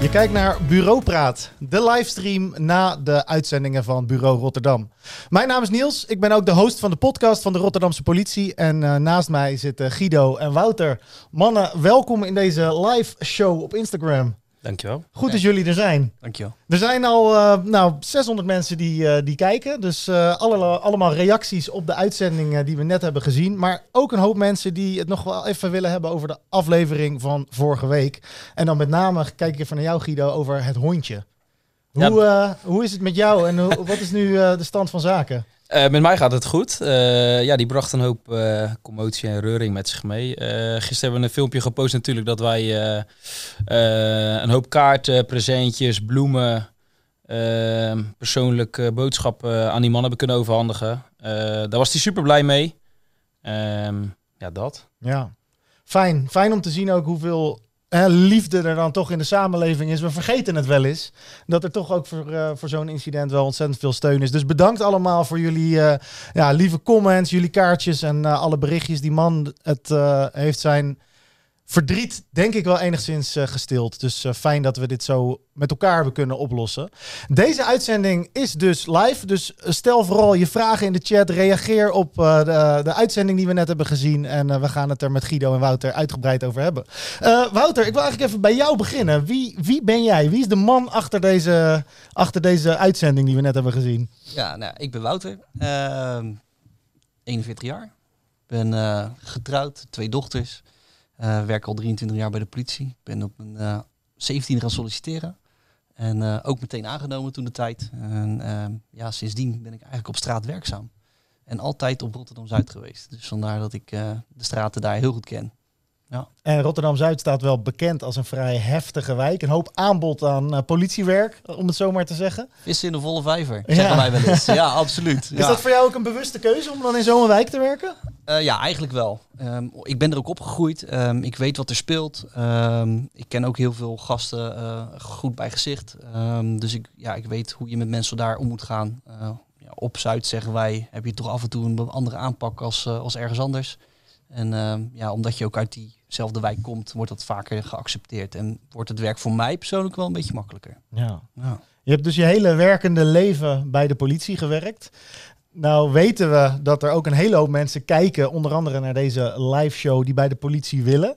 Je kijkt naar Bureau Praat, de livestream na de uitzendingen van Bureau Rotterdam. Mijn naam is Niels, ik ben ook de host van de podcast van de Rotterdamse politie. En uh, naast mij zitten Guido en Wouter. Mannen, welkom in deze live show op Instagram. Dankjewel. Goed dat jullie er zijn. Dankjewel. Er zijn al uh, nou, 600 mensen die, uh, die kijken. Dus uh, alle, allemaal reacties op de uitzending die we net hebben gezien. Maar ook een hoop mensen die het nog wel even willen hebben over de aflevering van vorige week. En dan met name kijk ik even naar jou Guido over het hondje. Hoe, ja. hoe is het met jou en wat is nu de stand van zaken? Uh, met mij gaat het goed. Uh, ja, die bracht een hoop uh, commotie en reuring met zich mee. gisteren hebben we een filmpje gepost natuurlijk dat wij een hoop kaarten, presentjes, bloemen, persoonlijke boodschappen aan die man hebben kunnen overhandigen. daar was hij super blij mee. Ehm, ja, dat. Ja, fijn. Fijn om te zien ook hoeveel liefde er dan toch in de samenleving is. We vergeten het wel eens. Dat er toch ook voor, uh, voor zo'n incident wel ontzettend veel steun is. Dus bedankt allemaal voor jullie uh, ja, lieve comments, jullie kaartjes en uh, alle berichtjes. Die man het heeft zijn verdriet, denk ik wel enigszins uh, gestild. Dus uh, fijn dat we dit zo met elkaar hebben kunnen oplossen. Deze uitzending is dus live. Dus stel vooral je vragen in de chat. Reageer op de, de, uitzending die we net hebben gezien. En we gaan het er met Guido en Wouter uitgebreid over hebben. Wouter, ik wil eigenlijk even bij jou beginnen. Wie, wie ben jij? Wie is de man achter deze, achter deze uitzending die we net hebben gezien? Ja, nou, ik ben Wouter. 41 jaar. Ben getrouwd, twee dochters. Uh, werk al 23 jaar bij de politie. Ben op mijn uh, 17 gaan solliciteren. En uh, ook meteen aangenomen toen de tijd. En ehm, ja, sindsdien ben ik eigenlijk op straat werkzaam. En altijd op Rotterdam-Zuid geweest. Dus vandaar dat ik eh, de straten daar heel goed ken. Ja. En Rotterdam-Zuid staat wel bekend als een vrij heftige wijk. Een hoop aanbod aan uh, politiewerk, om het zo maar te zeggen. Is in de volle vijver, ja. zeggen wij wel eens. Ja, absoluut. Is dat voor jou ook een bewuste keuze om dan in zo'n wijk te werken? Uh, ja, eigenlijk wel. Um, ik ben er ook opgegroeid. Um, ik weet wat er speelt. Um, ik ken ook heel veel gasten uh, goed bij gezicht. dus ik, ja, ik weet hoe je met mensen daar om moet gaan. Ja, op Zuid zeggen wij, heb je toch af en toe een andere aanpak als, als ergens anders. En ja, omdat je ook uit diezelfde wijk komt, wordt dat vaker geaccepteerd. En wordt het werk voor mij persoonlijk wel een beetje makkelijker. Ja. ja. Je hebt dus je hele werkende leven bij de politie gewerkt. Nou weten we dat er ook een hele hoop mensen kijken, onder andere naar deze live show, die bij de politie willen.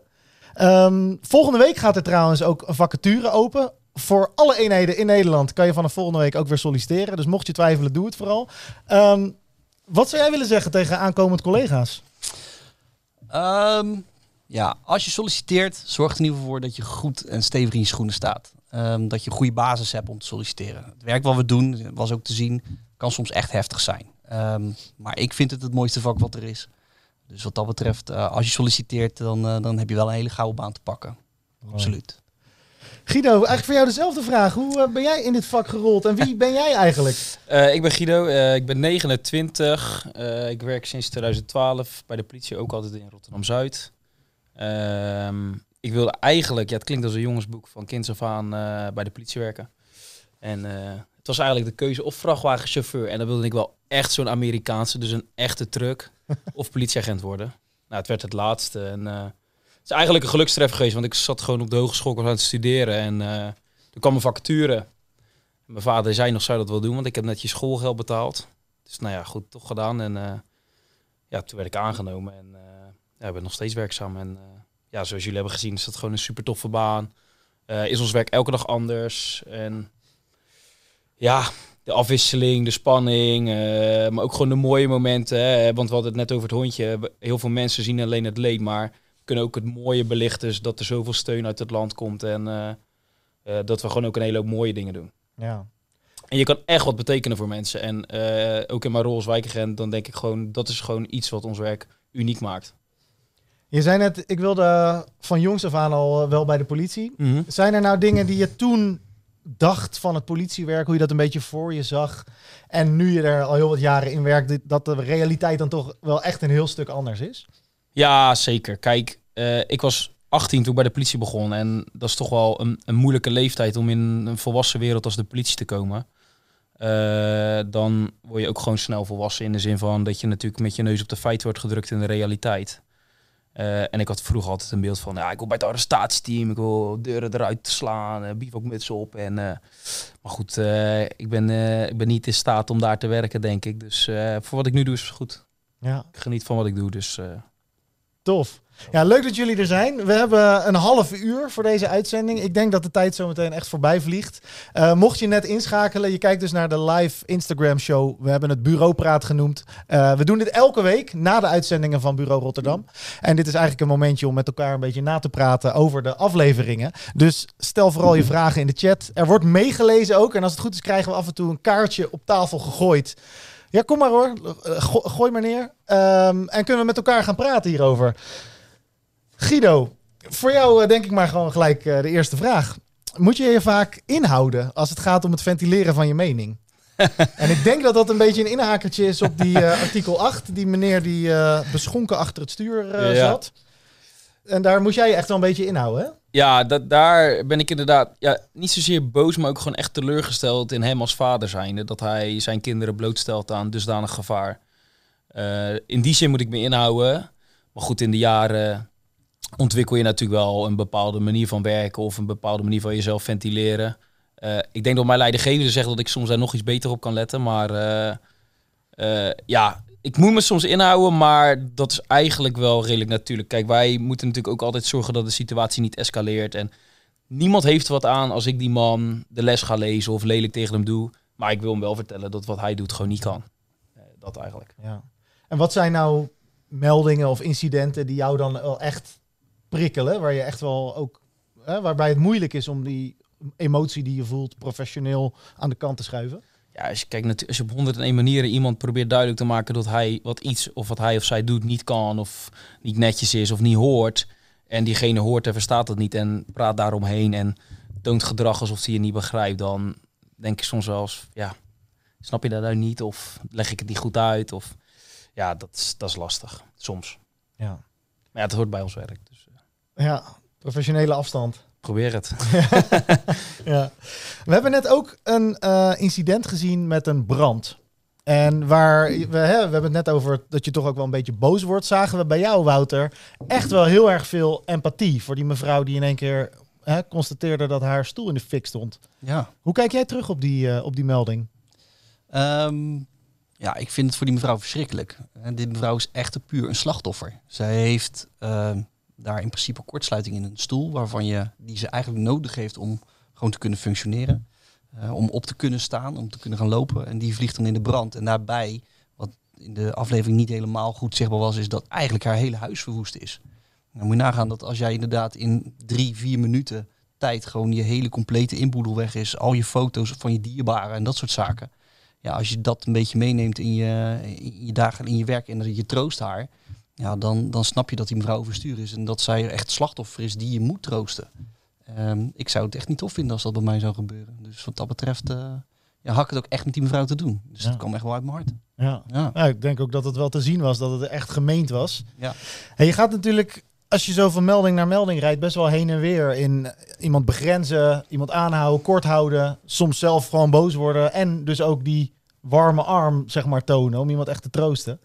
Um, volgende week gaat er trouwens ook een vacature open. Voor alle eenheden in Nederland kan je vanaf volgende week ook weer solliciteren. Dus mocht je twijfelen, doe het vooral. Um, wat zou jij willen zeggen tegen aankomend collega's? Um, ja, als je solliciteert, zorg er in ieder geval voor dat je goed en stevig in je schoenen staat. dat je een goede basis hebt om te solliciteren. Het werk wat we doen, was ook te zien, kan soms echt heftig zijn. Um, maar ik vind het het mooiste vak wat er is. Dus wat dat betreft, uh, als je solliciteert, dan, uh, dan heb je wel een hele gouden baan te pakken. Mooi. Absoluut. Guido, eigenlijk voor jou dezelfde vraag. Hoe uh, ben jij in dit vak gerold en wie ben jij eigenlijk? ik ben Guido, ik ben 29. ik werk sinds 2012 bij de politie, ook altijd in Rotterdam-Zuid. Ehm, ik wilde eigenlijk, ja het klinkt als een jongensboek, van kinds af aan bij de politie werken. En het was eigenlijk de keuze of vrachtwagenchauffeur. En dan wilde ik wel echt zo'n Amerikaanse, dus een echte truck. of politieagent worden. Nou, het werd het laatste. En uh, het is eigenlijk een gelukstreffer geweest, want ik zat gewoon op de hogeschool aan het studeren. En uh, er kwam een vacature. Mijn vader zei nog, zou dat wel doen, want ik heb net je schoolgeld betaald. Dus nou ja, goed, toch gedaan. En uh, ja, toen werd ik aangenomen en ja, ik ben nog steeds werkzaam. En ja, zoals jullie hebben gezien, is dat gewoon een super toffe baan. is ons werk elke dag anders. En ja, de afwisseling, de spanning, uh, maar ook gewoon de mooie momenten. Hè? Want we hadden het net over het hondje. Heel veel mensen zien alleen het leed, maar kunnen ook het mooie belichten. Dus dat er zoveel steun uit het land komt en uh, uh, dat we gewoon ook een hele hoop mooie dingen doen. Ja. En je kan echt wat betekenen voor mensen. En ook in mijn rol als wijkagent, dan denk ik gewoon, dat is gewoon iets wat ons werk uniek maakt. Je zei net, ik wilde van jongs af aan al wel bij de politie. Mm -hmm. Zijn er nou dingen die je toen dacht van het politiewerk, hoe je dat een beetje voor je zag. En nu je er al heel wat jaren in werkt, dat de realiteit dan toch wel echt een heel stuk anders is? Ja, zeker. Kijk, uh, ik was 18 toen ik bij de politie begon. En dat is toch wel een, een moeilijke leeftijd om in een volwassen wereld als de politie te komen. Uh, dan word je ook gewoon snel volwassen in de zin van dat je natuurlijk met je neus op de feit wordt gedrukt in de realiteit. Eh, en ik had vroeger altijd een beeld van, ja, ik wil bij het arrestatieteam, ik wil deuren eruit slaan, uh, bivakmutsen op. En, uh, maar goed, ik, ben, ik ben niet in staat om daar te werken, denk ik. Dus voor wat ik nu doe is het goed. Ja. Ik geniet van wat ik doe, dus... Tof. Ja, leuk dat jullie er zijn. We hebben een half uur voor deze uitzending. Ik denk dat de tijd zo meteen echt voorbij vliegt. Uh, mocht je net inschakelen, je kijkt dus naar de live Instagram show. We hebben het Bureaupraat genoemd. Uh, we doen dit elke week na de uitzendingen van Bureau Rotterdam. En dit is eigenlijk een momentje om met elkaar een beetje na te praten over de afleveringen. Dus stel vooral je vragen in de chat. Er wordt meegelezen ook. En als het goed is, krijgen we af en toe een kaartje op tafel gegooid. Ja, kom maar hoor. Go gooi maar neer. Um, en kunnen we met elkaar gaan praten hierover. Guido, voor jou denk ik maar gewoon gelijk uh, de eerste vraag. Moet je je vaak inhouden als het gaat om het ventileren van je mening? en ik denk dat dat een beetje een inhakertje is op die uh, artikel 8. Die meneer die uh, beschonken achter het stuur ja. zat. En daar moet jij je echt wel een beetje inhouden, hè? Ja, dat, daar ben ik inderdaad ja, niet zozeer boos, maar ook gewoon echt teleurgesteld in hem als vader zijnde. Dat hij zijn kinderen blootstelt aan dusdanig gevaar. Uh, in die zin moet ik me inhouden. Maar goed, in de jaren ontwikkel je natuurlijk wel een bepaalde manier van werken of een bepaalde manier van jezelf ventileren. Uh, ik denk dat mijn leidinggevende zegt dat ik soms daar nog iets beter op kan letten. Maar uh, ja, ik moet me soms inhouden, maar dat is eigenlijk wel redelijk natuurlijk. Kijk, wij moeten natuurlijk ook altijd zorgen dat de situatie niet escaleert. En niemand heeft wat aan als ik die man de les ga lezen of lelijk tegen hem doe. Maar ik wil hem wel vertellen dat wat hij doet gewoon niet kan. Dat eigenlijk. Ja. En wat zijn nou meldingen of incidenten die jou dan wel echt prikkelen, waar je echt wel ook, hè, waarbij het moeilijk is om die emotie die je voelt professioneel aan de kant te schuiven? Ja, als je kijkt, als je op 101 manieren iemand probeert duidelijk te maken dat hij wat iets of wat hij of zij doet niet kan of niet netjes is of niet hoort. En diegene hoort en verstaat het niet en praat daaromheen en toont gedrag alsof hij je niet begrijpt, dan denk ik soms wel eens, ja, snap je dat nou niet? Of leg ik het niet goed uit? Of ja, dat is, dat is lastig, soms. Ja. Maar ja, het hoort bij ons werk. Dus. Ja, professionele afstand. Probeer het. ja. We hebben net ook een uh, incident gezien met een brand. En waar we, hè, we hebben het net over dat je toch ook wel een beetje boos wordt. Zagen we bij jou, Wouter, echt wel heel erg veel empathie voor die mevrouw die in één keer hè, constateerde dat haar stoel in de fik stond. Ja. Hoe kijk jij terug op die, uh, op die melding? Um, ja, ik vind het voor die mevrouw verschrikkelijk. En dit mevrouw is echt puur een slachtoffer. Zij heeft uh, daar in principe kortsluiting in een stoel, waarvan je die ze eigenlijk nodig heeft om gewoon te kunnen functioneren. Uh, om op te kunnen staan, om te kunnen gaan lopen. En die vliegt dan in de brand. En daarbij, wat in de aflevering niet helemaal goed zichtbaar was, is dat eigenlijk haar hele huis verwoest is. Dan moet je nagaan dat als jij inderdaad in drie, vier minuten tijd gewoon je hele complete inboedel weg is, al je foto's van je dierbaren en dat soort zaken. Ja, als je dat een beetje meeneemt in je, in je dagen, in je werk en je troost haar, ja, dan, dan snap je dat die mevrouw overstuur is en dat zij echt slachtoffer is die je moet troosten. Um, ik zou het echt niet tof vinden als dat bij mij zou gebeuren. Dus wat dat betreft uh, ja, had ik het ook echt met die mevrouw te doen. Dus Ja. dat kwam echt wel uit mijn hart. Ja. Ja. Nou, ik denk ook dat het wel te zien was, dat het echt gemeend was. Ja. En je gaat natuurlijk, als je zo van melding naar melding rijdt, best wel heen en weer in iemand begrenzen, iemand aanhouden, kort houden, soms zelf gewoon boos worden en dus ook die warme arm, zeg maar, tonen om iemand echt te troosten.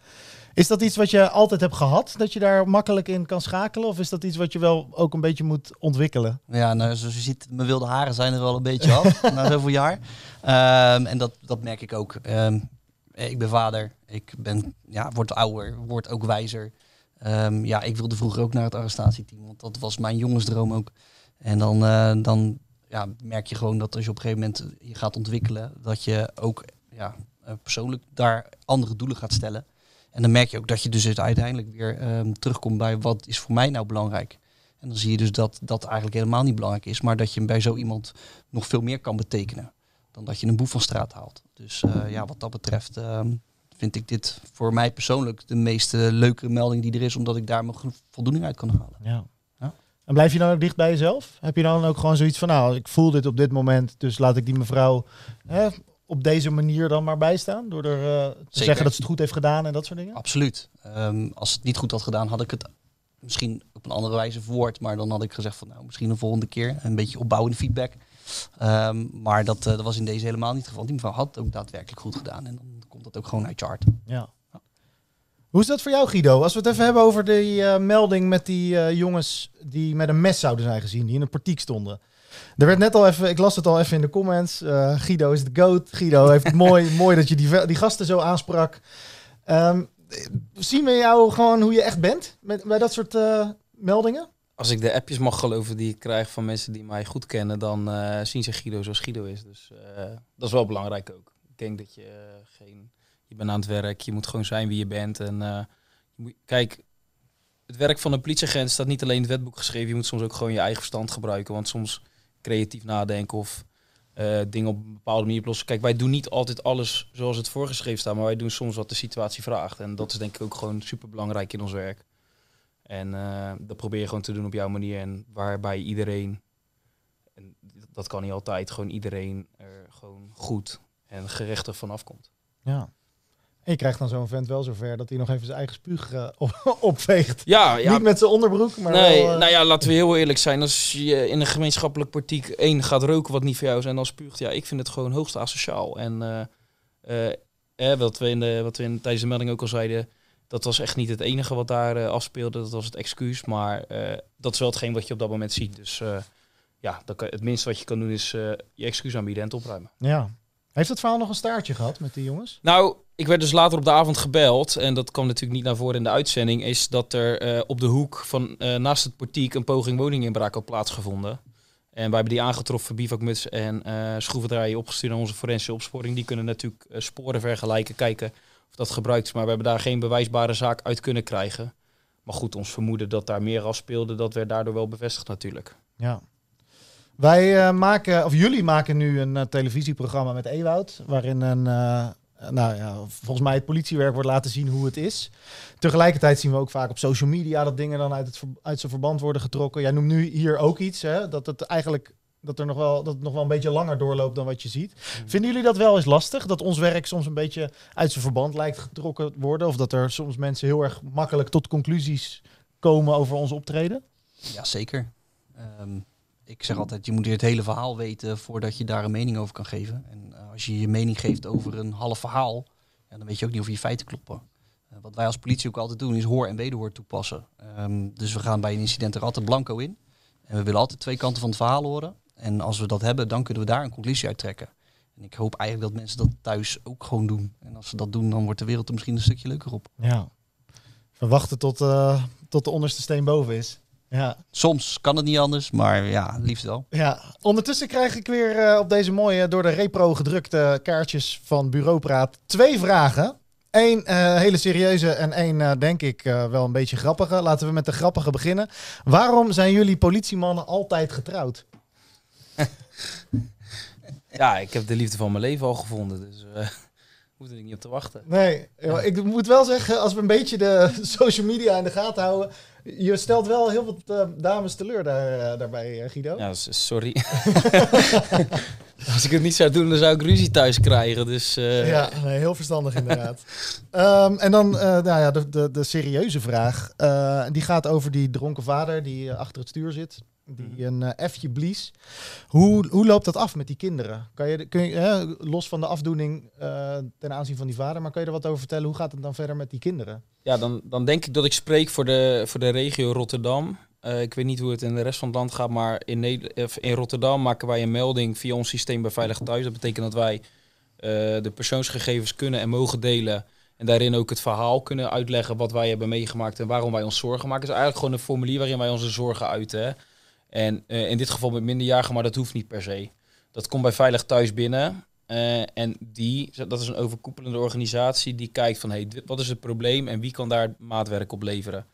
Is dat iets wat je altijd hebt gehad, dat je daar makkelijk in kan schakelen? Of is dat iets wat je wel ook een beetje moet ontwikkelen? Ja, nou, zoals je ziet, mijn wilde haren zijn er wel een beetje af na zoveel jaar. Ehm, en dat, dat merk ik ook. Ehm, ik ben vader, ik ben, ja, word ouder, word ook wijzer. Ehm, ja, ik wilde vroeger ook naar het arrestatieteam, want dat was mijn jongensdroom ook. En dan, eh, dan ja, merk je gewoon dat als je op een gegeven moment je gaat ontwikkelen, dat je ook ja, eh, persoonlijk daar andere doelen gaat stellen. En dan merk je ook dat je dus uiteindelijk weer ehm, terugkomt bij wat is voor mij nou belangrijk. En dan zie je dus dat dat eigenlijk helemaal niet belangrijk is, maar dat je bij zo iemand nog veel meer kan betekenen dan dat je een boef van straat haalt. Dus eh, ja, wat dat betreft ehm, vind ik dit voor mij persoonlijk de meest leuke melding die er is, omdat ik daar mijn voldoening uit kan halen. Ja. Ja. En blijf je dan ook dicht bij jezelf? Heb je dan ook gewoon zoiets van, nou, ik voel dit op dit moment, dus laat ik die mevrouw hè, op deze manier dan maar bijstaan? Door er eh, te Zeker. zeggen dat ze het goed heeft gedaan en dat soort dingen? Absoluut. Ehm, als het niet goed had gedaan, had ik het misschien op een andere wijze verwoord. Maar dan had ik gezegd van nou, misschien een volgende keer. Een beetje opbouwende feedback. Ehm, maar dat, eh, dat was in deze helemaal niet het geval. Die mevrouw had het ook daadwerkelijk goed gedaan. En dan komt dat ook gewoon uit je hart. Ja. Hoe is dat voor jou, Guido? Als we het even hebben over die eh, melding met die jongens die met een mes zouden zijn gezien, die in een portiek stonden. Er werd net al even, ik las het al even in de comments. eh, Guido is de goat. Guido heeft het mooi, mooi dat je die, die gasten zo aansprak. Ehm, zien we jou gewoon hoe je echt bent met, bij dat soort eh, meldingen? Als ik de appjes mag geloven die ik krijg van mensen die mij goed kennen, dan eh, zien ze Guido zoals Guido is. Dus eh, dat is wel belangrijk ook. Ik denk dat je geen... Je bent aan het werk, je moet gewoon zijn wie je bent. En eh, je moet, kijk, het werk van een politieagent staat niet alleen in het wetboek geschreven. Je moet soms ook gewoon je eigen verstand gebruiken. Want soms creatief nadenken of eh, dingen op een bepaalde manier oplossen. Kijk, wij doen niet altijd alles zoals het voorgeschreven staat. Maar wij doen soms wat de situatie vraagt. En dat is denk ik ook gewoon super belangrijk in ons werk. En eh, dat probeer je gewoon te doen op jouw manier. En waarbij iedereen, en dat kan niet altijd, gewoon iedereen er gewoon goed en gerechtig van afkomt. Ja. En je krijgt dan zo'n vent wel zover dat hij nog even zijn eigen spuug op, opveegt. Ja, ja. Niet met zijn onderbroek, maar nee, wel, eh, nou ja, laten we heel eerlijk zijn. Als je in een gemeenschappelijk partiek één gaat roken wat niet voor jou is en dan spuugt, ja, ik vind het gewoon hoogst asociaal. En eh, eh, wat we, in de, wat we in, tijdens de melding ook al zeiden, dat was echt niet het enige wat daar afspeelde. Dat was het excuus, maar dat is wel hetgeen wat je op dat moment ziet. Dus ja, kan, het minste wat je kan doen is je excuus aanbieden en het opruimen. Ja. Heeft het verhaal nog een staartje gehad met die jongens? Nou, ik werd dus later op de avond gebeld. En dat kwam natuurlijk niet naar voren in de uitzending. Is dat er eh, op de hoek van eh, naast het portiek een poging woninginbraak had plaatsgevonden. En wij hebben die aangetroffen, bivakmuts en eh schroevendraaien opgestuurd naar onze forensische opsporing. Die kunnen natuurlijk sporen vergelijken, kijken of dat gebruikt is. Maar we hebben daar geen bewijsbare zaak uit kunnen krijgen. Maar goed, ons vermoeden dat daar meer afspeelde, dat werd daardoor wel bevestigd natuurlijk. Ja. Wij maken, of jullie maken nu een televisieprogramma met Ewoud, waarin een, nou ja, volgens mij het politiewerk wordt laten zien hoe het is. Tegelijkertijd zien we ook vaak op social media dat dingen dan uit, het, uit zijn verband worden getrokken. Jij noemt nu hier ook iets, hè, dat het eigenlijk dat, er nog wel, dat het nog wel een beetje langer doorloopt dan wat je ziet. Vinden jullie dat wel eens lastig? Dat ons werk soms een beetje uit zijn verband lijkt getrokken worden? Of dat er soms mensen heel erg makkelijk tot conclusies komen over ons optreden? Ja, zeker. Ehm, ik zeg altijd, je moet het hele verhaal weten voordat je daar een mening over kan geven. En eh, als je je mening geeft over een half verhaal, ja, dan weet je ook niet of je feiten kloppen. Eh, wat wij als politie ook altijd doen, is hoor en wederhoor toepassen. Ehm, dus we gaan bij een incident er altijd blanco in. En we willen altijd twee kanten van het verhaal horen. En als we dat hebben, dan kunnen we daar een conclusie uit trekken. En ik hoop eigenlijk dat mensen dat thuis ook gewoon doen. En als ze dat doen, dan wordt de wereld er misschien een stukje leuker op. Ja. Verwachten tot, eh, tot de onderste steen boven is. Ja. Soms kan het niet anders, maar ja, liefst wel. ja. Ondertussen krijg ik weer eh, op deze mooie, door de repro gedrukte kaartjes van Bureaupraat twee vragen. Eén eh, hele serieuze en één, eh, denk ik, eh, wel een beetje grappige. Laten we met de grappige beginnen. Waarom zijn jullie politiemannen altijd getrouwd? Ja, ik heb de liefde van mijn leven al gevonden, dus eh hoef er niet op te wachten. Nee, ik moet wel zeggen, als we een beetje de social media in de gaten houden. Je stelt wel heel wat eh, dames teleur daar, eh, daarbij, eh, Guido. Ja, sorry. Als ik het niet zou doen, dan zou ik ruzie thuis krijgen. Dus Ja, nee, heel verstandig inderdaad. Ehm, en dan nou ja, de, de, de serieuze vraag. Die gaat over die dronken vader die achter het stuur zit. Die een eh F'je blies. Hoe, hoe loopt dat af met die kinderen? Kan je, kun je hè, los van de afdoening eh, ten aanzien van die vader, maar kan je er wat over vertellen? Hoe gaat het dan verder met die kinderen? ja, dan, dan denk ik dat ik spreek voor de, voor de regio Rotterdam. Eh, ik weet niet hoe het in de rest van het land gaat, maar in, in Rotterdam maken wij een melding via ons systeem bij Veilig Thuis. Dat betekent dat wij de persoonsgegevens kunnen en mogen delen. En daarin ook het verhaal kunnen uitleggen wat wij hebben meegemaakt en waarom wij ons zorgen maken. Het is eigenlijk gewoon een formulier waarin wij onze zorgen uiten. hè. En eh, in dit geval met minderjarigen, maar dat hoeft niet per se. Dat komt bij Veilig Thuis binnen. Eh, en die, dat is een overkoepelende organisatie die kijkt van hey, wat is het probleem en wie kan daar maatwerk op leveren.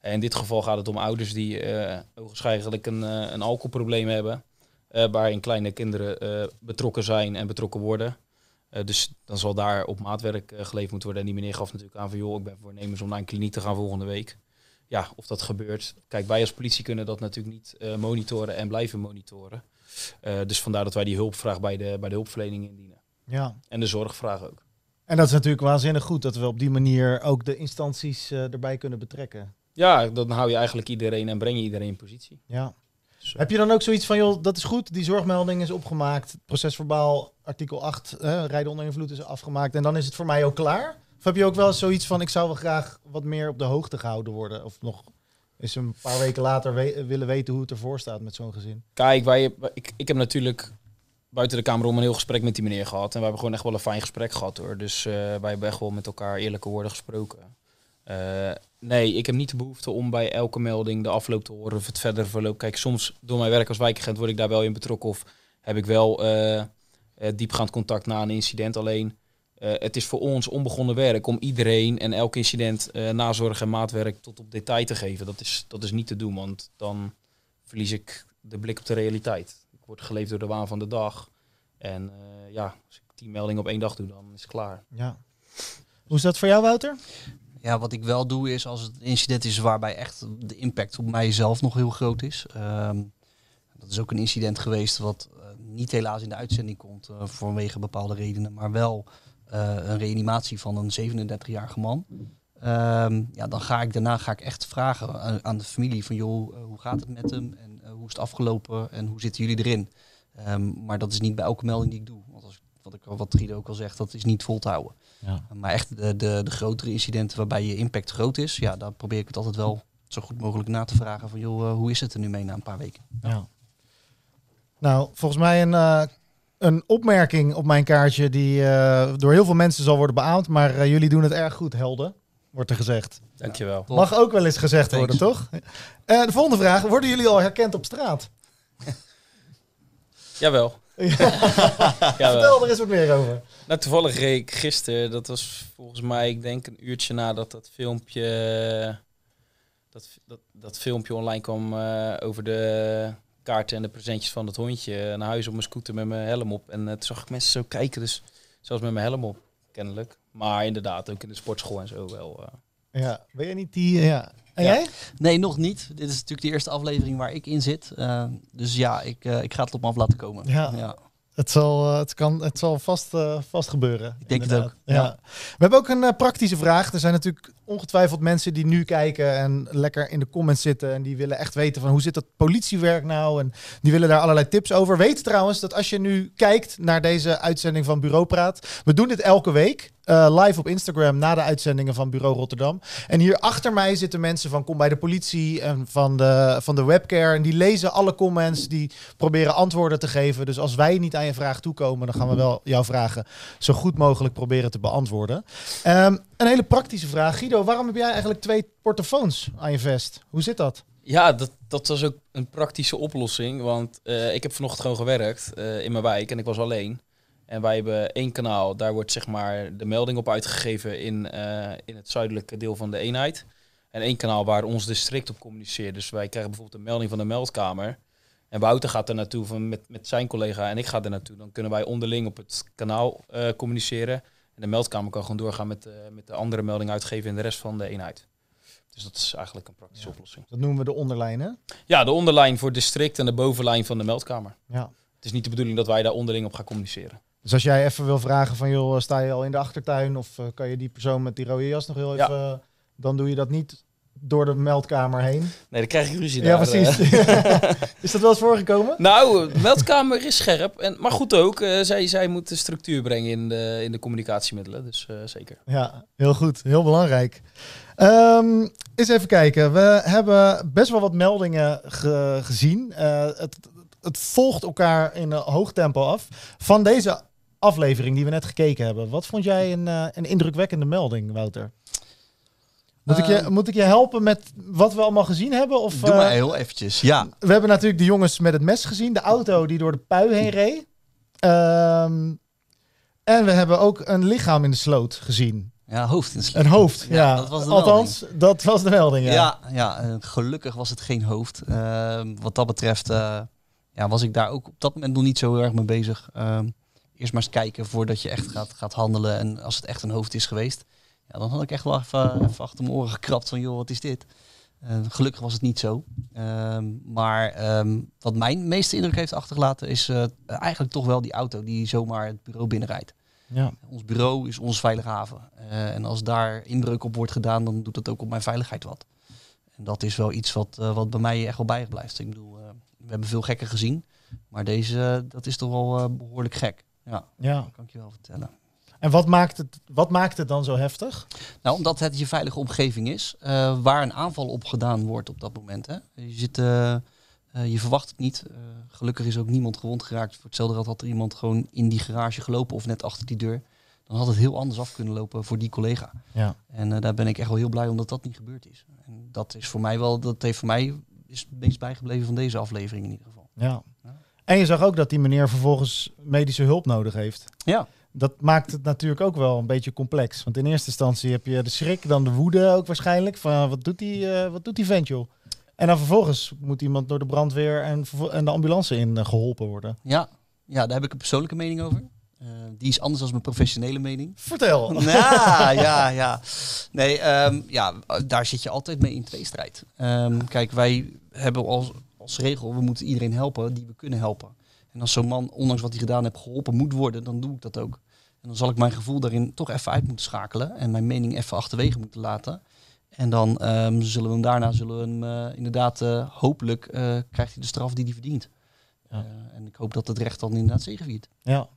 En in dit geval gaat het om ouders die eh ogenschijnlijk een, eh, een alcoholprobleem hebben. eh, waarin kleine kinderen eh, betrokken zijn en betrokken worden. Eh, dus dan zal daar op maatwerk eh, geleverd moeten worden. En die meneer gaf natuurlijk aan van joh, ik ben voornemens om naar een kliniek te gaan volgende week. Ja, of dat gebeurt. Kijk, wij als politie kunnen dat natuurlijk niet eh, monitoren en blijven monitoren. Eh, dus vandaar dat wij die hulpvraag bij de, bij de hulpverlening indienen. Ja. En de zorgvraag ook. En dat is natuurlijk waanzinnig goed dat we op die manier ook de instanties eh, erbij kunnen betrekken. Ja, dan hou je eigenlijk iedereen en breng je iedereen in positie. Ja. Dus, Heb je dan ook zoiets van, joh, dat is goed, die zorgmelding is opgemaakt, procesverbaal, artikel 8, eh, rijden onder invloed is afgemaakt en dan is het voor mij ook klaar? Of heb je ook wel zoiets van, ik zou wel graag wat meer op de hoogte gehouden worden? Of nog eens een paar weken later willen weten hoe het ervoor staat met zo'n gezin? Kijk, wij, ik, ik heb natuurlijk buiten de kamer om een heel gesprek met die meneer gehad. En we hebben gewoon echt wel een fijn gesprek gehad hoor. Dus eh, wij hebben echt wel met elkaar eerlijke woorden gesproken. Eh, nee, ik heb niet de behoefte om bij elke melding de afloop te horen of het verder verloop. Kijk, soms door mijn werk als wijkagent word ik daar wel in betrokken. Of heb ik wel eh, diepgaand contact na een incident. Alleen eh, het is voor ons onbegonnen werk om iedereen en elk incident eh, nazorg en maatwerk tot op detail te geven. Dat is, dat is niet te doen, want dan verlies ik de blik op de realiteit. Ik word geleefd door de waan van de dag. En eh, ja, als ik tien meldingen op één dag doe, dan is het klaar. Ja. Hoe is dat voor jou, Wouter? Ja, wat ik wel doe is als het een incident is waarbij echt de impact op mijzelf nog heel groot is. Ehm, dat is ook een incident geweest wat niet helaas in de uitzending komt eh, vanwege bepaalde redenen, maar wel een reanimatie van een 37-jarige man. Ehm, ja, dan ga ik daarna ga ik echt vragen aan, aan de familie van joh, eh, hoe gaat het met hem en eh, hoe is het afgelopen en hoe zitten jullie erin? Ehm, maar dat is niet bij elke melding die ik doe. Want als, wat, ik, al- wat Trido ook al zegt, dat is niet vol te houden. Ja. Maar echt de, de, de grotere incidenten waarbij je impact groot is, ja, daar probeer ik het altijd wel zo goed mogelijk na te vragen van joh, eh, hoe is het er nu mee na een paar weken? Ja. Nou, volgens mij een, eh, een opmerking op mijn kaartje die eh, door heel veel mensen zal worden beaamd. Maar eh, jullie doen het erg goed, helden, wordt er gezegd. Dankjewel. Mag ook wel eens gezegd Thanks. worden, toch? Eh, de volgende vraag. Worden jullie al herkend op straat? Jawel. Vertel Jawel. er eens wat meer over. Nou, toevallig reed ik gisteren, dat was volgens mij, ik denk een uurtje nadat dat filmpje, dat, dat, dat filmpje online kwam eh, over de kaarten en de presentjes van dat hondje, naar huis op mijn scooter met mijn helm op. En eh, toen zag ik mensen zo kijken, dus zelfs met mijn helm op, kennelijk. Maar inderdaad, ook in de sportschool en zo wel. eh. Ja, ben jij niet die... eh, ja. En Ja. jij? Nee, nog niet. Dit is natuurlijk de eerste aflevering waar ik in zit. Dus ja, ik, eh, ik ga het op me af laten komen. Ja. Het zal, eh, het kan, het zal vast, eh, vast gebeuren. Ik denk het ook, Ja. ja. We hebben ook een eh, praktische vraag. Er zijn natuurlijk ongetwijfeld mensen die nu kijken en lekker in de comments zitten. En die willen echt weten van hoe zit dat politiewerk nou? En die willen daar allerlei tips over. Weet trouwens dat als je nu kijkt naar deze uitzending van Bureau Praat. We doen dit elke week. Eh, live op Instagram na de uitzendingen van Bureau Rotterdam. En hier achter mij zitten mensen van Kom bij de politie en van de, van de webcare. En die lezen alle comments, die proberen antwoorden te geven. Dus als wij niet aan je vraag toekomen, dan gaan we wel jouw vragen zo goed mogelijk proberen te beantwoorden. Ehm, een hele praktische vraag. Guido, waarom heb jij eigenlijk twee portofoons aan je vest? Hoe zit dat? Ja, dat, dat was ook een praktische oplossing. Want eh, ik heb vanochtend gewoon gewerkt eh, in mijn wijk en ik was alleen. En wij hebben één kanaal, daar wordt zeg maar de melding op uitgegeven in, eh, in het zuidelijke deel van de eenheid. En één kanaal waar ons district op communiceert. Dus wij krijgen bijvoorbeeld een melding van de meldkamer. En Wouter gaat er naartoe van met, met zijn collega en ik ga er naartoe. Dan kunnen wij onderling op het kanaal eh, communiceren. En de meldkamer kan gewoon doorgaan met, de met de andere melding uitgeven in de rest van de eenheid. Dus dat is eigenlijk een praktische Ja. oplossing. Dat noemen we de onderlijn, hè? Ja, de onderlijn voor district en de bovenlijn van de meldkamer. Ja. Het is niet de bedoeling dat wij daar onderling op gaan communiceren. Dus als jij even wil vragen van, joh, sta je al in de achtertuin? Of eh, kan je die persoon met die rode jas nog heel even... eh, dan doe je dat niet door de meldkamer heen. Nee, dan krijg ik ruzie Ja, daar, precies. eh. Is dat wel eens voorgekomen? nou, meldkamer is scherp. En, maar goed ook, zij, zij moet de structuur brengen in de, in de communicatiemiddelen. Dus zeker. Ja, heel goed. Heel belangrijk. Ehm eens even kijken. We hebben best wel wat meldingen ge- gezien. Het, het volgt elkaar in een hoog tempo af. Van deze aflevering die we net gekeken hebben. Wat vond jij een, eh, een indrukwekkende melding, Wouter? Moet, ik je, Ehm. moet ik je helpen met wat we allemaal gezien hebben? Of, Doe maar eh, heel eventjes. Ja, we hebben natuurlijk de jongens met het mes gezien. De auto die door de pui heen reed. Ehm, en we hebben ook een lichaam in de sloot gezien. ja hoofd in. Een hoofd, ja. Ja, dat was de Althans, dat was de melding, ja. Ja, ja, eh, gelukkig was het geen hoofd. Ehm, wat dat betreft eh, ja, was ik daar ook op dat moment nog niet zo heel erg mee bezig. Ehm, eerst maar eens kijken voordat je echt gaat, gaat handelen. En als het echt een hoofd is geweest, ja, dan had ik echt wel even, even achter mijn oren gekrapt van joh, wat is dit? Eh, gelukkig was het niet zo. Ehm, maar ehm, wat mijn meeste indruk heeft achtergelaten is eh, eigenlijk toch wel die auto die zomaar het bureau binnenrijdt. Ja. Ons bureau is onze veilige haven. Eh, en als daar inbreuk op wordt gedaan, dan doet dat ook op mijn veiligheid wat. En dat is wel iets wat, wat bij mij echt wel bijblijft. Ik bedoel, we hebben veel gekken gezien. Maar deze, dat is toch wel eh, behoorlijk gek. Ja, ja. dat kan ik je wel vertellen. En wat maakt, het, wat maakt het dan zo heftig? Nou, omdat het je veilige omgeving is, eh, waar een aanval op gedaan wordt op dat moment. Hè. Je, zit, eh, eh, je verwacht het niet. Gelukkig is ook niemand gewond geraakt. Voor hetzelfde geld had er iemand gewoon in die garage gelopen of net achter die deur. Dan had het heel anders af kunnen lopen voor die collega. Ja. En daar ben ik echt wel heel blij omdat dat niet gebeurd is. En dat is voor mij wel, dat heeft voor mij is het meest bijgebleven van deze aflevering in ieder geval. ja. Ja. En je zag ook dat die meneer vervolgens medische hulp nodig heeft. Ja. Dat maakt het natuurlijk ook wel een beetje complex. Want in eerste instantie heb je de schrik, dan de woede ook waarschijnlijk. Van wat doet die, eh, wat doet die vent joh? En dan vervolgens moet iemand door de brandweer en, en de ambulance in eh, geholpen worden. Ja, ja, daar heb ik een persoonlijke mening over. Eh, die is anders dan mijn professionele mening. Vertel. Ja, ja, ja. Nee, ehm, ja, daar zit je altijd mee in tweestrijd. Ehm kijk, wij hebben als, als regel, we moeten iedereen helpen die we kunnen helpen. En als zo'n man, ondanks wat hij gedaan heeft, geholpen moet worden, dan doe ik dat ook. En dan zal ik mijn gevoel daarin toch even uit moeten schakelen en mijn mening even achterwege moeten laten. En dan ehm, zullen we hem daarna, zullen we hem eh, inderdaad, eh, hopelijk eh, krijgt hij de straf die hij verdient. Ja. En ik hoop dat het recht dan inderdaad zegeviert. Ja.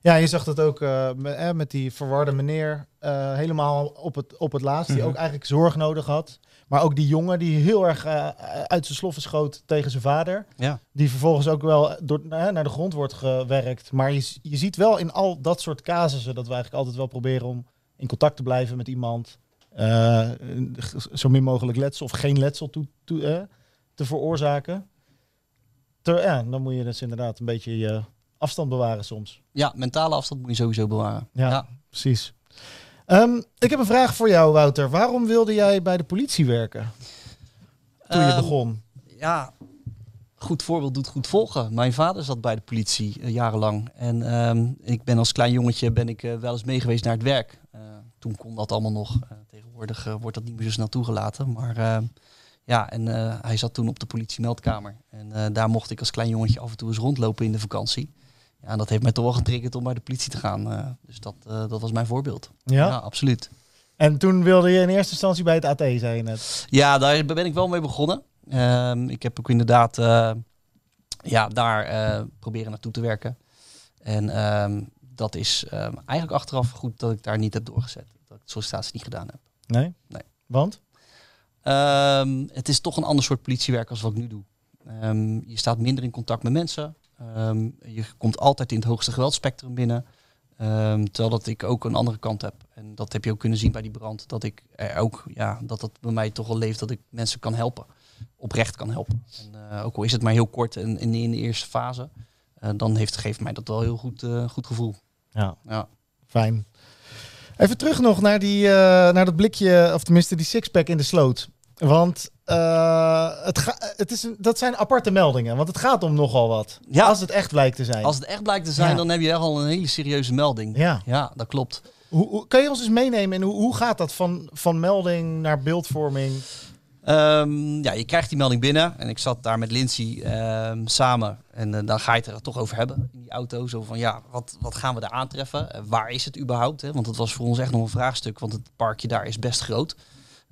Ja, je zag dat ook met, eh, met die verwarde meneer helemaal op het, op het laatst, die Mhm. ook eigenlijk zorg nodig had. Maar ook die jongen die heel erg eh, uit zijn sloffen schoot tegen zijn vader. Ja. Die vervolgens ook wel door, eh, naar de grond wordt gewerkt. Maar je, je ziet wel in al dat soort casussen dat we eigenlijk altijd wel proberen om in contact te blijven met iemand. eh, zo min mogelijk letsel of geen letsel toe, toe, eh, te veroorzaken. Ter, ja, dan moet je dus inderdaad een beetje je afstand bewaren soms. Ja, mentale afstand moet je sowieso bewaren. Ja. Precies. Ehm, ik heb een vraag voor jou, Wouter. Waarom wilde jij bij de politie werken toen je Ehm, begon? Ja, goed voorbeeld doet goed volgen. Mijn vader zat bij de politie eh, jarenlang. En ehm, ik ben als klein jongetje ben ik eh, wel eens mee geweest naar het werk. Eh, toen kon dat allemaal nog. Tegenwoordig wordt dat niet meer zo snel toegelaten. Maar ja, en hij zat toen op de politiemeldkamer. En daar mocht ik als klein jongetje af en toe eens rondlopen in de vakantie. Ja, en dat heeft mij toch wel getriggerd om bij de politie te gaan. Eh, dus dat, eh, dat was mijn voorbeeld. Ja? ja, absoluut. En toen wilde je in eerste instantie bij het AT, zei je net. Ja, daar ben ik wel mee begonnen. Ehm, ik heb ook inderdaad eh, ja, daar proberen naartoe te werken. En ehm, dat is ehm, eigenlijk achteraf goed dat ik daar niet heb doorgezet. Dat ik de sollicitatie niet gedaan heb. Nee? Nee. Want? Het is toch een ander soort politiewerk als wat ik nu doe. Je staat minder in contact met mensen. Ehm, je komt altijd in het hoogste geweldspectrum binnen. Ehm, terwijl dat ik ook een andere kant heb. En dat heb je ook kunnen zien bij die brand. Dat ik er ook, ja, dat dat bij mij toch wel leeft dat ik mensen kan helpen. Oprecht kan helpen. En, eh, ook al is het maar heel kort en, en in de eerste fase. eh, dan heeft, geeft mij dat wel heel goed, eh, goed gevoel. Ja, Ja. fijn. Even terug nog naar, die, naar dat blikje, of tenminste die sixpack in de sloot. Want eh, het ga, het is een, dat zijn aparte meldingen, want het gaat om nogal wat. Ja. Als het echt blijkt te zijn. Als het echt blijkt te zijn, Ja. dan heb je al een hele serieuze melding. Ja. ja dat klopt. Hoe, hoe, kan je ons eens meenemen in hoe, hoe gaat dat van, van melding naar beeldvorming? Ehm, ja, je krijgt die melding binnen. En ik zat daar met Lindsay ehm, samen. En eh, dan ga je het er toch over hebben in die auto. Zo van, ja, wat, wat gaan we daar aantreffen? Eh, waar is het überhaupt? Hè? Want dat was voor ons echt nog een vraagstuk. Want het parkje daar is best groot.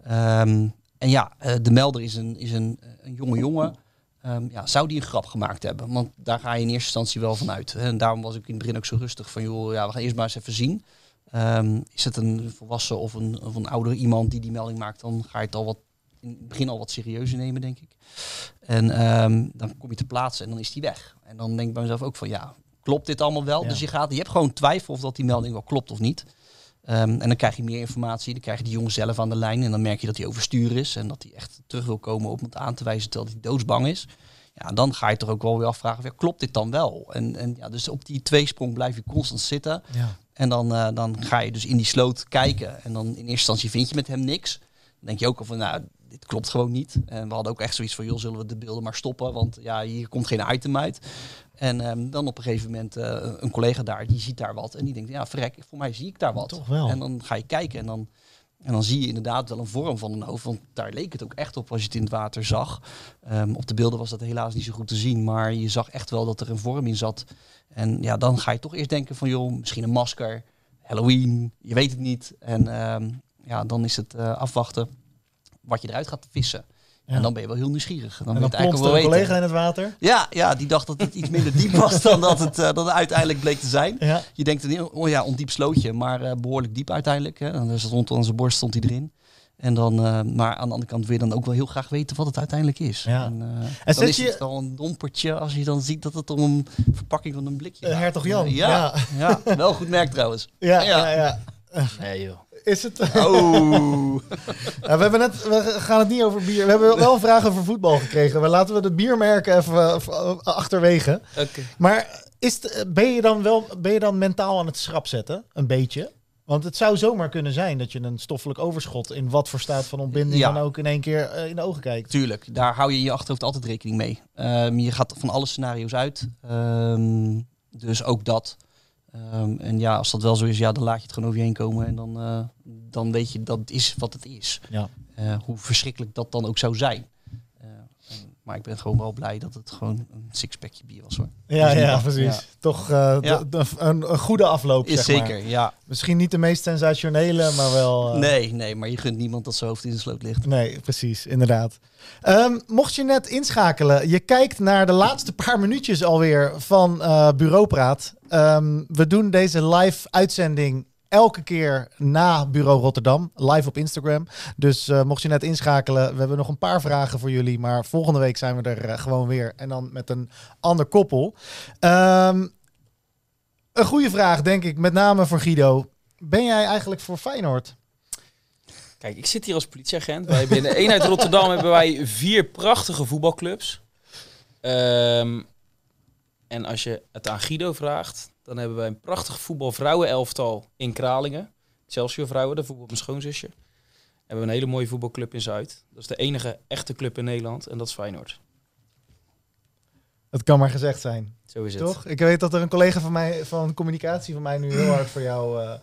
Ehm, en ja, eh, de melder is een, is een, een jonge jongen. Ehm, ja, zou die een grap gemaakt hebben? Want daar ga je in eerste instantie wel van uit. En daarom was ik in het begin ook zo rustig van, joh, ja, we gaan eerst maar eens even zien. Ehm, is het een volwassen of een, of een ouder iemand die die melding maakt, dan ga je het al wat in het begin al wat serieuzer nemen, denk ik. En ehm, dan kom je te plaatsen en dan is die weg. En dan denk ik bij mezelf ook van, ja, klopt dit allemaal wel? Ja. Dus je, gaat, je hebt gewoon twijfel of dat die melding wel klopt of niet. Ehm, en dan krijg je meer informatie. Dan krijg je die jongen zelf aan de lijn. En dan merk je dat hij overstuur is. En dat hij echt terug wil komen op het aan te wijzen terwijl hij doodsbang is. Ja, dan ga je toch ook wel weer afvragen, ja, klopt dit dan wel? En, en ja, dus op die tweesprong blijf je constant zitten. Ja. En dan, eh, dan ga je dus in die sloot kijken. En dan in eerste instantie vind je met hem niks. Dan denk je ook al van, nou, dit klopt gewoon niet. En we hadden ook echt zoiets van, joh, zullen we de beelden maar stoppen? Want ja, hier komt geen item uit. En ehm, dan op een gegeven moment eh, een collega daar, die ziet daar wat. En die denkt, ja, verrek, voor mij zie ik daar wat. Toch wel. En dan ga je kijken en dan, en dan zie je inderdaad wel een vorm van een hoofd. Want daar leek het ook echt op als je het in het water zag. Ehm, op de beelden was dat helaas niet zo goed te zien. Maar je zag echt wel dat er een vorm in zat. En ja, dan ga je toch eerst denken van, joh, misschien een masker. Halloween, je weet het niet. En ehm, ja, dan is het eh, afwachten wat je eruit gaat vissen. Ja. En dan ben je wel heel nieuwsgierig. Dan En plonst er eigenlijk een wel weten. collega in het water. Ja, ja, die dacht dat het iets minder diep was dan dat het, eh, dan het uiteindelijk bleek te zijn. Ja. Je denkt, een oh ja, ondiep slootje, maar eh, behoorlijk diep uiteindelijk. Hè. En er stond aan zijn borst stond hij erin. En dan, eh, maar aan de andere kant wil je dan ook wel heel graag weten wat het uiteindelijk is. Ja. En, zet dan is je- het wel een dompertje als je dan ziet dat het om een verpakking van een blikje gaat. Hertog Jan. Ja, Ja. ja. wel goed merk trouwens. Ja, Ja. ja, ja. Nee joh. Is het... Oh. Ja, we, hebben net, we gaan het niet over bier. We hebben wel vraag over voetbal gekregen. Maar laten we de biermerken even eh, achterwege. Oké. Maar is het, ben, je dan wel, ben je dan mentaal aan het schrap zetten? Een beetje? Want het zou zomaar kunnen zijn dat je een stoffelijk overschot... in wat voor staat van ontbinding Ja. dan ook in één keer eh, in de ogen kijkt. Tuurlijk, daar hou je in je achterhoofd altijd rekening mee. Ehm, je gaat van alle scenario's uit. Ehm, dus ook dat. Ehm, en ja, als dat wel zo is, ja, dan laat je het gewoon over je heen komen. En dan, eh, dan weet je dat het is wat het is. Ja. Eh, hoe verschrikkelijk dat dan ook zou zijn. Eh, en- maar ik ben gewoon wel blij dat het gewoon een sixpackje bier was hoor. Ja, Dus ja, dat- precies. ja. Toch Ja. een, een goede afloop, Is zeg maar. zeker, ja. Misschien niet de meest sensationele, maar wel... Nee, nee, maar je gunt niemand dat zijn hoofd in de sloot ligt. Nee, precies, inderdaad. Ehm, mocht je net inschakelen, je kijkt naar de laatste paar minuutjes alweer van Bureaupraat. Ehm, we doen deze live uitzending elke keer na Bureau Rotterdam, live op Instagram. Dus eh, mocht je net inschakelen, we hebben nog een paar vragen voor jullie. Maar volgende week zijn we er eh, gewoon weer en dan met een ander koppel. Ehm, een goede vraag, denk ik, met name voor Guido. Ben jij eigenlijk voor Feyenoord? Kijk, ik zit hier als politieagent. Wij de eenheid Rotterdam hebben wij vier prachtige voetbalclubs. Ehm, en als je het aan Guido vraagt, dan hebben wij een prachtig voetbalvrouwenelftal in Kralingen. Excelsior Vrouwen, dat voetbal mijn schoonzusje. We hebben een hele mooie voetbalclub in Zuid. Dat is de enige echte club in Nederland en dat is Feyenoord. Het kan maar gezegd zijn. Zo is het. Toch? Ik weet dat er een collega van mij van communicatie van mij nu heel hard voor jou eh,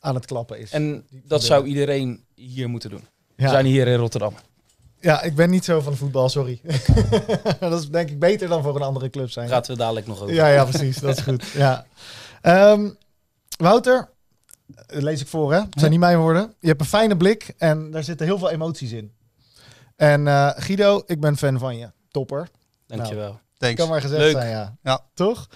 aan het klappen is. En dat zou iedereen hier moeten doen. We zijn hier in Rotterdam. Ja, ik ben niet zo van voetbal, sorry. dat is denk ik beter dan voor een andere club zijn. Praten we dadelijk nog over. Ja, ja, precies. Dat is goed. Ja. Ehm, Wouter, dat lees ik voor, hè? Het zijn niet mijn woorden. Je hebt een fijne blik en daar zitten heel veel emoties in. En eh, Guido, ik ben fan van je. Topper. Dankjewel. Thanks. Kan maar gezegd Leuk. zijn, ja. Ja. Toch?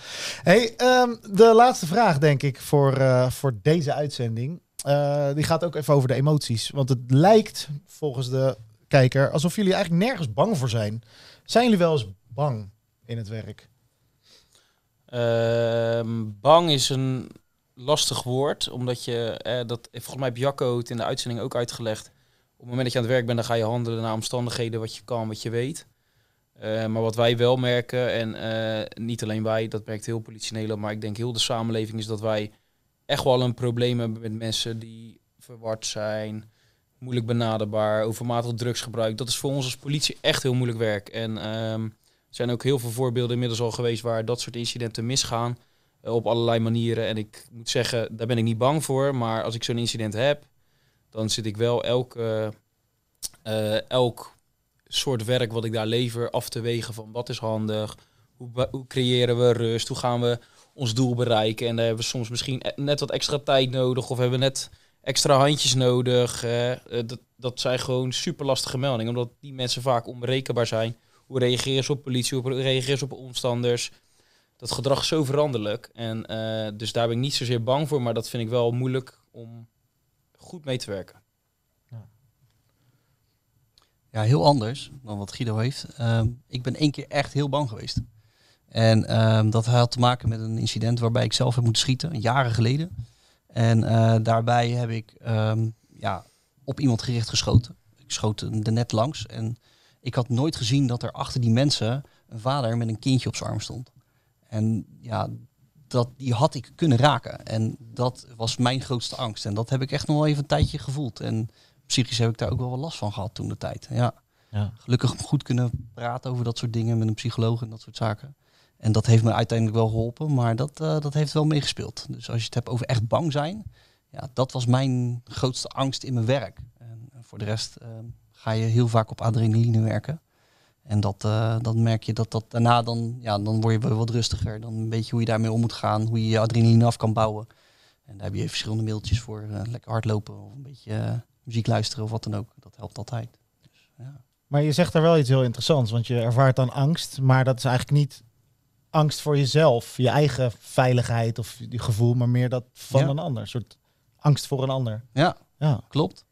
Hey, ehm, de laatste vraag, denk ik, voor, eh, voor deze uitzending. Eh, die gaat ook even over de emoties. Want het lijkt, volgens de kijker, alsof jullie eigenlijk nergens bang voor zijn. Zijn jullie wel eens bang in het werk? Ehm, bang is een lastig woord, omdat je, eh, dat, volgens mij heb Jacco het in de uitzending ook uitgelegd. Op het moment dat je aan het werk bent, dan ga je handelen naar omstandigheden wat je kan, wat je weet. Eh, maar wat wij wel merken, en eh, niet alleen wij, dat merkt heel politie maar ik denk heel de samenleving, is dat wij echt wel een probleem hebben met mensen die verward zijn, moeilijk benaderbaar, overmatig drugsgebruik. Dat is voor ons als politie echt heel moeilijk werk. En ehm, er zijn ook heel veel voorbeelden inmiddels al geweest waar dat soort incidenten misgaan. eh, op allerlei manieren. En ik moet zeggen, daar ben ik niet bang voor. Maar als ik zo'n incident heb, dan zit ik wel elke, eh, elk soort werk wat ik daar lever af te wegen van wat is handig. Hoe, hoe creëren we rust? Hoe gaan we ons doel bereiken? En daar hebben we soms misschien e- net wat extra tijd nodig. Of hebben we net extra handjes nodig. eh, dat, dat zijn gewoon super lastige meldingen. Omdat die mensen vaak onberekenbaar zijn. Hoe reageren ze op politie? Hoe reageren ze op omstanders? Dat gedrag is zo veranderlijk. En eh, dus daar ben ik niet zozeer bang voor. Maar dat vind ik wel moeilijk om goed mee te werken. Ja, heel anders dan wat Guido heeft. Ehm, ik ben één keer echt heel bang geweest. En ehm, dat had te maken met een incident waarbij ik zelf heb moeten schieten, jaren geleden. En eh, daarbij heb ik ehm, ja, op iemand gericht geschoten. Ik schoot er net langs. En ik had nooit gezien dat er achter die mensen een vader met een kindje op zijn arm stond. En ja, dat, die had ik kunnen raken. En dat was mijn grootste angst. En dat heb ik echt nog wel even een tijdje gevoeld. En psychisch heb ik daar ook wel wat last van gehad toen de tijd. Ja. Ja. Gelukkig goed kunnen praten over dat soort dingen met een psycholoog en dat soort zaken. En dat heeft me uiteindelijk wel geholpen, maar dat, eh, dat heeft wel meegespeeld. Dus als je het hebt over echt bang zijn, ja, dat was mijn grootste angst in mijn werk. En voor de rest eh, ga je heel vaak op adrenaline werken. En dat, eh, dan merk je dat dat daarna dan, ja, dan word je wat rustiger. Dan weet je hoe je daarmee om moet gaan, hoe je je adrenaline af kan bouwen. En daar heb je verschillende mailtjes voor. lekker hardlopen of een beetje muziek luisteren of wat dan ook. Dat helpt altijd. Dus, ja. Maar je zegt daar wel iets heel interessants, want je ervaart dan angst, maar dat is eigenlijk niet angst voor jezelf, je eigen veiligheid of je gevoel, maar meer dat van Ja. een ander, een soort angst voor een ander. Ja, Ja, klopt.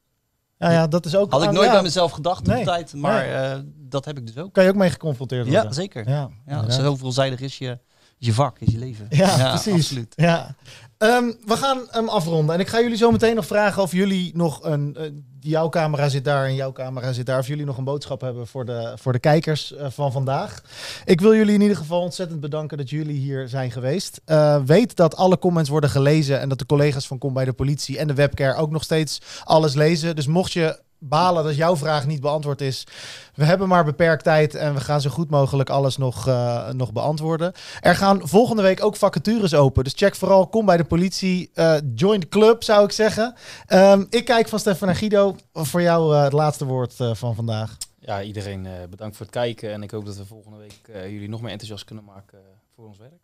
ja, ja dat is ook. Had ik ang- nooit ja, bij mezelf gedacht Nee. de tijd, maar Nee. eh, dat heb ik dus ook. Kan je ook mee geconfronteerd worden? Ja, zeker. Ja, Ja, zo veelzijdig is je, je vak, is je leven. Ja, precies. absoluut. Ja. Ehm, we gaan hem afronden. En ik ga jullie zo meteen nog vragen of jullie nog een. jouw camera zit daar en jouw camera zit daar. Of jullie nog een boodschap hebben voor de, voor de kijkers eh, van vandaag. Ik wil jullie in ieder geval ontzettend bedanken dat jullie hier zijn geweest. Eh, weet dat alle comments worden gelezen. En dat de collega's van Kom bij de Politie en de webcare ook nog steeds alles lezen. Dus mocht je balen dat jouw vraag niet beantwoord is. We hebben maar beperkt tijd en we gaan zo goed mogelijk alles nog, eh, nog beantwoorden. Er gaan volgende week ook vacatures open. Dus check vooral, kom bij de politie. eh, join the club, zou ik zeggen. Ehm, ik kijk van Stefan en Guido. Voor jou eh, het laatste woord eh, van vandaag. Ja, iedereen eh, bedankt voor het kijken. En ik hoop dat we volgende week eh, jullie nog meer enthousiast kunnen maken voor ons werk.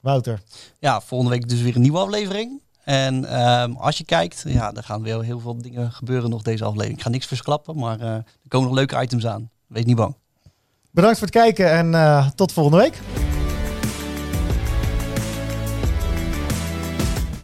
Wouter. Ja, volgende week dus weer een nieuwe aflevering. En ehm, als je kijkt, ja, er gaan weer heel veel dingen gebeuren nog deze aflevering. Ik ga niks versklappen, maar eh, er komen nog leuke items aan. Wees niet bang. Bedankt voor het kijken en eh, tot volgende week.